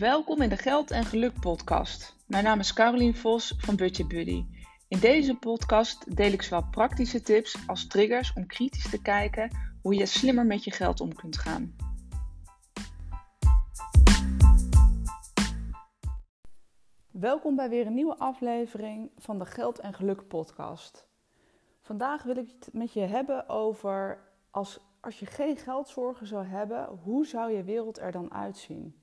Welkom in de Geld en Geluk podcast. Mijn naam is Carolien Vos van Budget Buddy. In deze podcast deel ik zowel praktische tips als triggers om kritisch te kijken hoe je slimmer met je geld om kunt gaan. Welkom bij weer een nieuwe aflevering van de Geld en Geluk podcast. Vandaag wil ik het met je hebben over als, als je geen geldzorgen zou hebben, hoe zou je wereld er dan uitzien?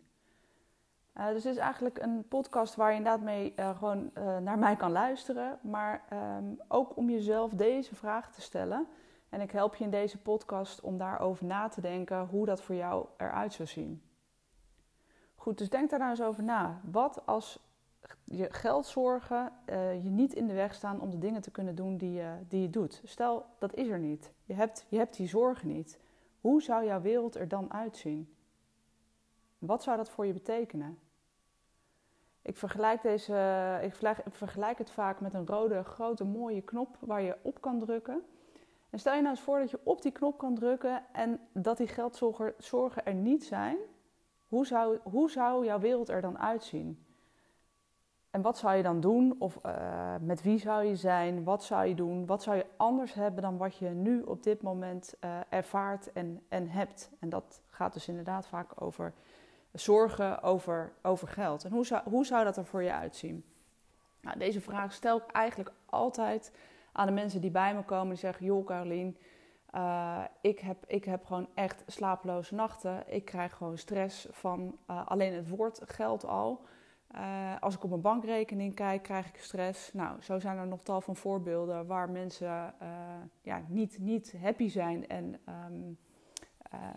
Uh, dus dit is eigenlijk een podcast waar je inderdaad mee uh, gewoon uh, naar mij kan luisteren, maar um, ook om jezelf deze vraag te stellen. En ik help je in deze podcast om daarover na te denken hoe dat voor jou eruit zou zien. Goed, dus denk daar nou eens over na. Wat als je geldzorgen je niet in de weg staan om de dingen te kunnen doen die je, die je doet? Stel, dat is er niet. Je hebt, je hebt die zorgen niet. Hoe zou jouw wereld er dan uitzien? Wat zou dat voor je betekenen? Ik vergelijk, deze, ik vergelijk het vaak met een rode, grote, mooie knop waar je op kan drukken. En stel je nou eens voor dat je op die knop kan drukken en dat die geldzorgen er niet zijn. Hoe zou, hoe zou jouw wereld er dan uitzien? En wat zou je dan doen? Of uh, met wie zou je zijn? Wat zou je doen? Wat zou je anders hebben dan wat je nu op dit moment uh, ervaart en, en hebt? En dat gaat dus inderdaad vaak over zorgen over, over geld. En hoe zou, hoe zou dat er voor je uitzien? Nou, deze vraag stel ik eigenlijk altijd aan de mensen die bij me komen. Die zeggen, joh Carolien, uh, ik, heb, ik heb gewoon echt slapeloze nachten. Ik krijg gewoon stress van uh, alleen het woord geld al. Uh, als ik op mijn bankrekening kijk, krijg ik stress. Nou, zo zijn er nog tal van voorbeelden waar mensen ja, niet, niet happy zijn en, um,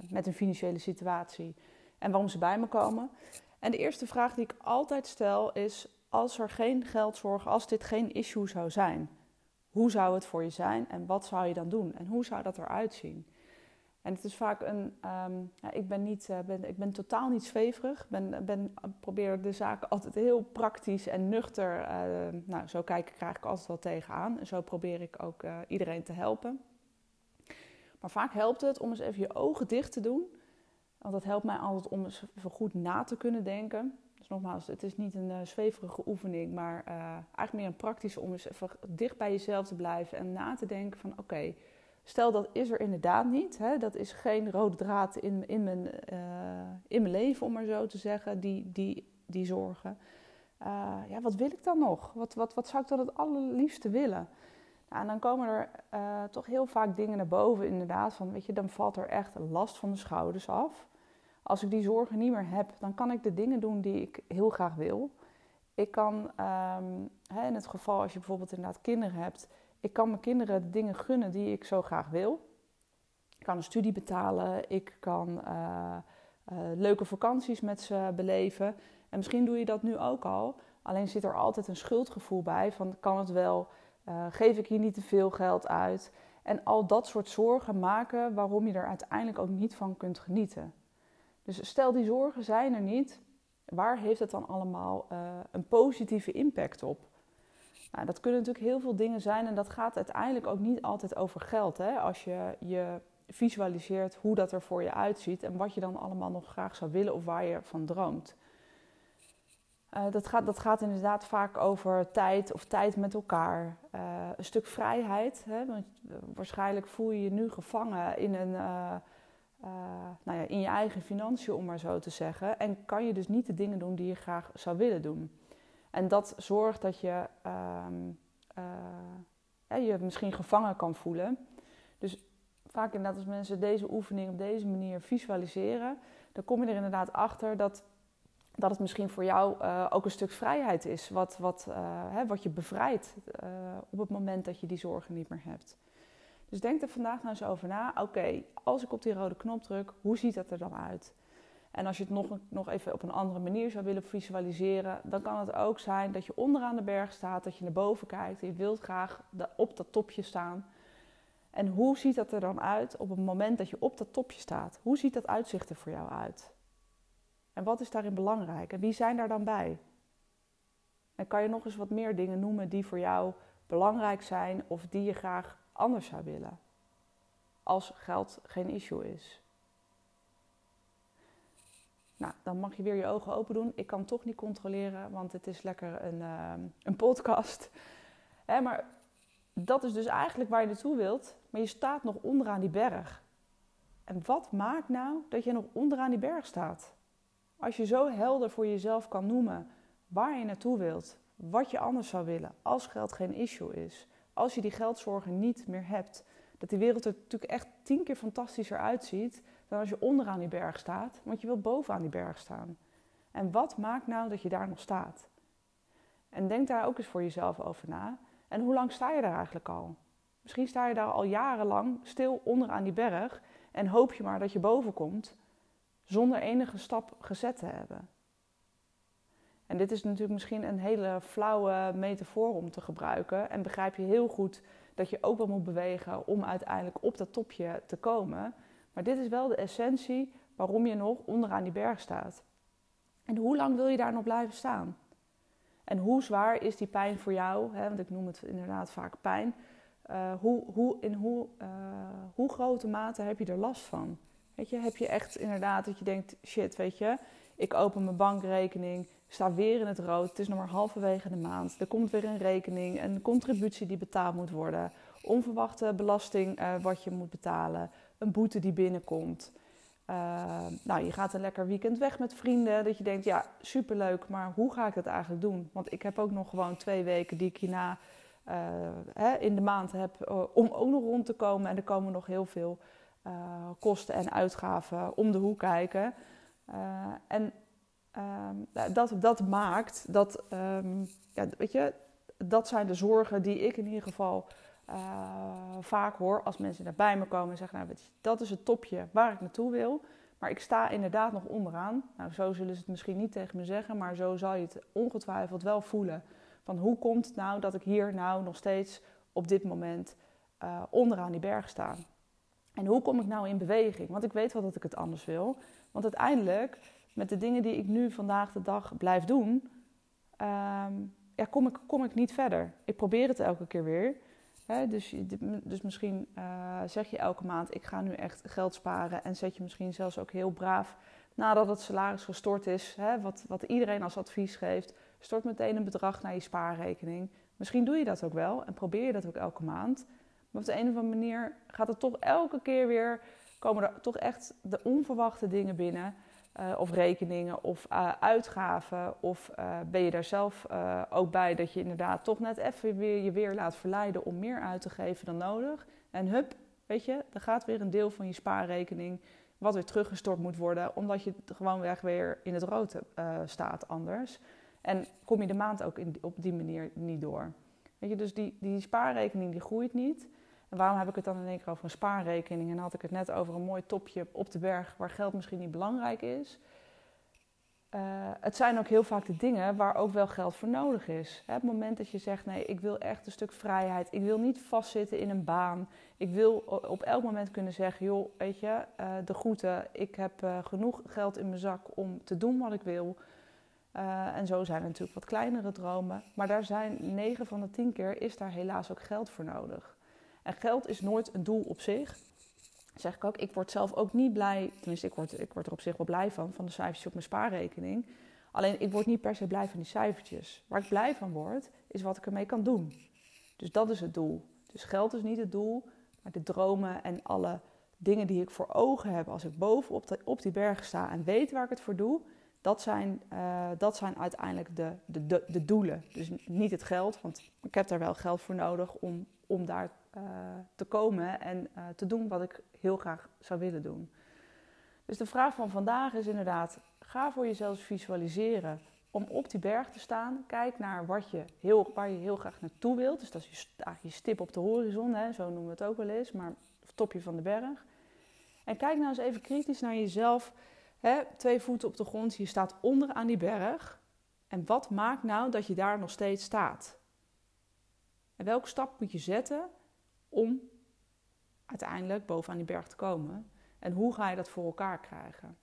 met een financiële situatie en waarom ze bij me komen. En de eerste vraag die ik altijd stel is: als er geen geldzorg, als dit geen issue zou zijn, hoe zou het voor je zijn en wat zou je dan doen en hoe zou dat eruit zien? En het is vaak een. Um, ja, ik, ben niet, uh, ben, ik ben totaal niet zweverig. Ben, ben, probeer de zaken altijd heel praktisch en nuchter. Uh, nou, zo krijg ik altijd wel tegenaan. En zo probeer ik ook uh, iedereen te helpen. Maar vaak helpt het om eens even je ogen dicht te doen want dat helpt mij altijd om eens goed na te kunnen denken. Dus nogmaals, het is niet een uh, zweverige oefening, maar uh, eigenlijk meer een praktische om eens even dicht bij jezelf te blijven en na te denken van oké, stel dat is er inderdaad niet. Hè, dat is geen rode draad in, in, mijn, uh, in mijn leven, om maar zo te zeggen, die, die, die zorgen. ja, wat wil ik dan nog? Wat, wat, wat zou ik dan het allerliefste willen? Nou, en dan komen er toch heel vaak dingen naar boven, inderdaad. Van, weet je, dan valt er echt last van de schouders af. Als ik die zorgen niet meer heb, dan kan ik de dingen doen die ik heel graag wil. Ik kan, um, hè, in het geval als je bijvoorbeeld inderdaad kinderen hebt, ik kan mijn kinderen de dingen gunnen die ik zo graag wil. Ik kan een studie betalen, ik kan uh, uh, leuke vakanties met ze beleven. En misschien doe je dat nu ook al. Alleen zit er altijd een schuldgevoel bij van kan het wel, uh, geef ik hier niet te veel geld uit. En al dat soort zorgen maken waarom je er uiteindelijk ook niet van kunt genieten. Dus stel die zorgen zijn er niet, waar heeft het dan allemaal uh, een positieve impact op? Nou, dat kunnen natuurlijk heel veel dingen zijn en dat gaat uiteindelijk ook niet altijd over geld. Hè? Als je je visualiseert hoe dat er voor je uitziet en wat je dan allemaal nog graag zou willen of waar je van droomt. Uh, dat, gaat, dat gaat inderdaad vaak over tijd of tijd met elkaar. Uh, een stuk vrijheid. Hè? Want waarschijnlijk voel je je nu gevangen in een, uh, nou ja, in je eigen financiën, om maar zo te zeggen. En kan je dus niet de dingen doen die je graag zou willen doen. En dat zorgt dat je um, uh, je misschien gevangen kan voelen. Dus vaak inderdaad als mensen deze oefening op deze manier visualiseren, dan kom je er inderdaad achter dat, dat het misschien voor jou uh, ook een stuk vrijheid is. Wat, wat, hè, wat je bevrijdt op het moment dat je die zorgen niet meer hebt. Dus denk er vandaag nou eens over na. Oké, als ik op die rode knop druk, hoe ziet dat er dan uit? En als je het nog, nog even op een andere manier zou willen visualiseren, dan kan het ook zijn dat je onderaan de berg staat, dat je naar boven kijkt. Je wilt graag op dat topje staan. En hoe ziet dat er dan uit op het moment dat je op dat topje staat? Hoe ziet dat uitzicht er voor jou uit? En wat is daarin belangrijk? En wie zijn daar dan bij? En kan je nog eens wat meer dingen noemen die voor jou belangrijk zijn of die je graag anders zou willen. Als geld geen issue is. Nou, dan mag je weer je ogen open doen. Ik kan toch niet controleren, want het is lekker een, ehm, een podcast. Hè, maar dat is dus eigenlijk waar je naartoe wilt. Maar je staat nog onderaan die berg. En wat maakt nou dat je nog onderaan die berg staat? Als je zo helder voor jezelf kan noemen waar je naartoe wilt, wat je anders zou willen, als geld geen issue is, als je die geldzorgen niet meer hebt, dat die wereld er natuurlijk echt tien keer fantastischer uitziet dan als je onderaan die berg staat, want je wilt bovenaan die berg staan. En wat maakt nou dat je daar nog staat? En denk daar ook eens voor jezelf over na. En hoe lang sta je daar eigenlijk al? Misschien sta je daar al jarenlang stil onderaan die berg en hoop je maar dat je boven komt zonder enige stap gezet te hebben. En dit is natuurlijk misschien een hele flauwe metafoor om te gebruiken. En begrijp je heel goed dat je ook wel moet bewegen om uiteindelijk op dat topje te komen. Maar dit is wel de essentie waarom je nog onderaan die berg staat. En hoe lang wil je daar nog blijven staan? En hoe zwaar is die pijn voor jou? Hè? Want ik noem het inderdaad vaak pijn. Uh, hoe, hoe, in hoe, uh, hoe grote mate heb je er last van? Weet je, heb je echt inderdaad dat je denkt: shit, weet je, ik open mijn bankrekening, sta weer in het rood. Het is nog maar halverwege de maand. Er komt weer een rekening, een contributie die betaald moet worden, onverwachte belasting uh, wat je moet betalen, een boete die binnenkomt. Uh, nou, je gaat een lekker weekend weg met vrienden. Dat je denkt, ja, superleuk, maar hoe ga ik dat eigenlijk doen? Want ik heb ook nog gewoon twee weken die ik hierna uh, hè, in de maand heb om ook nog rond te komen. En er komen nog heel veel kosten en uitgaven om de hoek kijken. En um, dat, dat maakt dat, um, ja, weet je, dat zijn de zorgen die ik in ieder geval uh, vaak hoor als mensen naar bij me komen en zeggen: Nou, dat is het topje waar ik naartoe wil. Maar ik sta inderdaad nog onderaan. Nou, zo zullen ze het misschien niet tegen me zeggen, maar zo zal je het ongetwijfeld wel voelen. Van hoe komt het nou dat ik hier nou nog steeds op dit moment uh, onderaan die berg sta? En hoe kom ik nou in beweging? Want ik weet wel dat ik het anders wil. Want uiteindelijk met de dingen die ik nu vandaag de dag blijf doen, um, ja, kom, ik, kom ik niet verder. Ik probeer het elke keer weer. Dus, dus misschien uh, zeg je elke maand, ik ga nu echt geld sparen. En zet je misschien zelfs ook heel braaf, nadat het salaris gestort is, wat, wat iedereen als advies geeft, stort meteen een bedrag naar je spaarrekening. Misschien doe je dat ook wel en probeer je dat ook elke maand. Maar op de een of andere manier gaat het toch elke keer weer, komen er toch echt de onverwachte dingen binnen. Uh, of rekeningen of uh, uitgaven? Of uh, ben je daar zelf ook bij dat je inderdaad toch net even weer je weer laat verleiden om meer uit te geven dan nodig? En hup, weet je, er gaat weer een deel van je spaarrekening wat weer teruggestort moet worden, omdat je gewoon weer in het rood staat anders. En kom je de maand ook in, op die manier niet door. Weet je, dus die, die spaarrekening die groeit niet. En waarom heb ik het dan in één keer over een spaarrekening? En had ik het net over een mooi topje op de berg waar geld misschien niet belangrijk is. Uh, het zijn ook heel vaak de dingen waar ook wel geld voor nodig is. Het moment dat je zegt: nee, ik wil echt een stuk vrijheid. Ik wil niet vastzitten in een baan. Ik wil op elk moment kunnen zeggen: joh, weet je, uh, de groeten. Ik heb uh, genoeg geld in mijn zak om te doen wat ik wil. en zo zijn er natuurlijk wat kleinere dromen. Maar daar zijn 9 van de 10 keer is daar helaas ook geld voor nodig. En geld is nooit een doel op zich. zeg ik ook, ik word zelf ook niet blij, tenminste ik word, ik word er op zich wel blij van, van de cijfertjes op mijn spaarrekening. Alleen ik word niet per se blij van die cijfertjes. Waar ik blij van word, is wat ik ermee kan doen. Dus dat is het doel. Dus geld is niet het doel, maar de dromen en alle dingen die ik voor ogen heb als ik boven op, de, op die berg sta en weet waar ik het voor doe, dat zijn, uh, dat zijn uiteindelijk de, de, de, de, doelen. Dus niet het geld, want ik heb daar wel geld voor nodig om, om daar uh, te komen en uh, te doen wat ik heel graag zou willen doen. Dus de vraag van vandaag is inderdaad: ga voor jezelf visualiseren om op die berg te staan. Kijk naar wat je heel, waar je heel graag naartoe wilt. Dus dat is je, je stip op de horizon, hè, zo noemen we het ook wel eens, maar topje van de berg. En kijk nou eens even kritisch naar jezelf. Twee voeten op de grond, je staat onder aan die berg. En wat maakt nou dat je daar nog steeds staat? En welke stap moet je zetten om uiteindelijk bovenaan die berg te komen? En hoe ga je dat voor elkaar krijgen?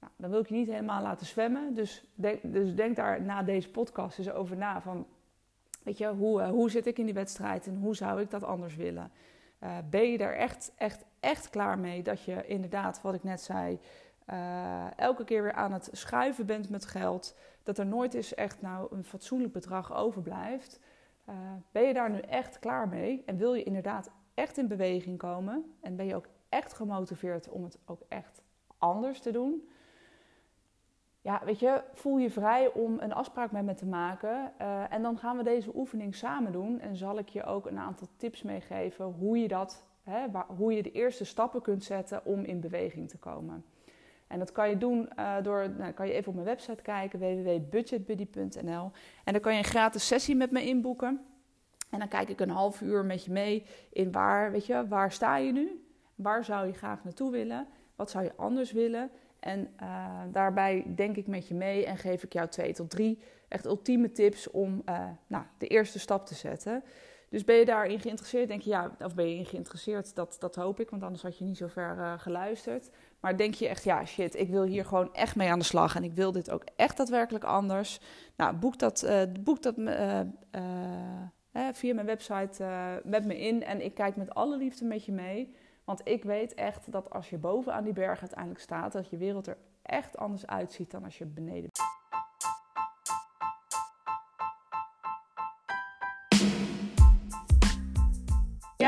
Nou, dan wil ik je niet helemaal laten zwemmen. Dus denk, dus denk daar na deze podcast eens over na. Van, weet je, hoe, uh, hoe zit ik in die wedstrijd en hoe zou ik dat anders willen? Uh, ben je er echt, echt, echt klaar mee dat je inderdaad, wat ik net zei, uh, elke keer weer aan het schuiven bent met geld, dat er nooit eens echt nou een fatsoenlijk bedrag overblijft. Uh, ben je daar nu echt klaar mee en wil je inderdaad echt in beweging komen en ben je ook echt gemotiveerd om het ook echt anders te doen? Ja, weet je, voel je vrij om een afspraak met me te maken. Uh, en dan gaan we deze oefening samen doen. En zal ik je ook een aantal tips meegeven hoe je dat, hè, hoe je de eerste stappen kunt zetten om in beweging te komen. En dat kan je doen uh, door, nou, kan je even op mijn website kijken, www.budgetbuddy.nl. En dan kan je een gratis sessie met me inboeken. En dan kijk ik een half uur met je mee in waar, weet je, waar sta je nu? Waar zou je graag naartoe willen? Wat zou je anders willen? En uh, daarbij denk ik met je mee en geef ik jou twee tot drie echt ultieme tips om uh, nou, de eerste stap te zetten. Dus ben je daarin geïnteresseerd? Denk je ja, of ben je in geïnteresseerd? Dat, dat hoop ik, want anders had je niet zo ver uh, geluisterd. Maar denk je echt, ja, shit, ik wil hier gewoon echt mee aan de slag en ik wil dit ook echt daadwerkelijk anders. Nou, boek dat, boek dat via mijn website met me in en ik kijk met alle liefde met je mee. Want ik weet echt dat als je bovenaan die berg uiteindelijk staat, dat je wereld er echt anders uitziet dan als je beneden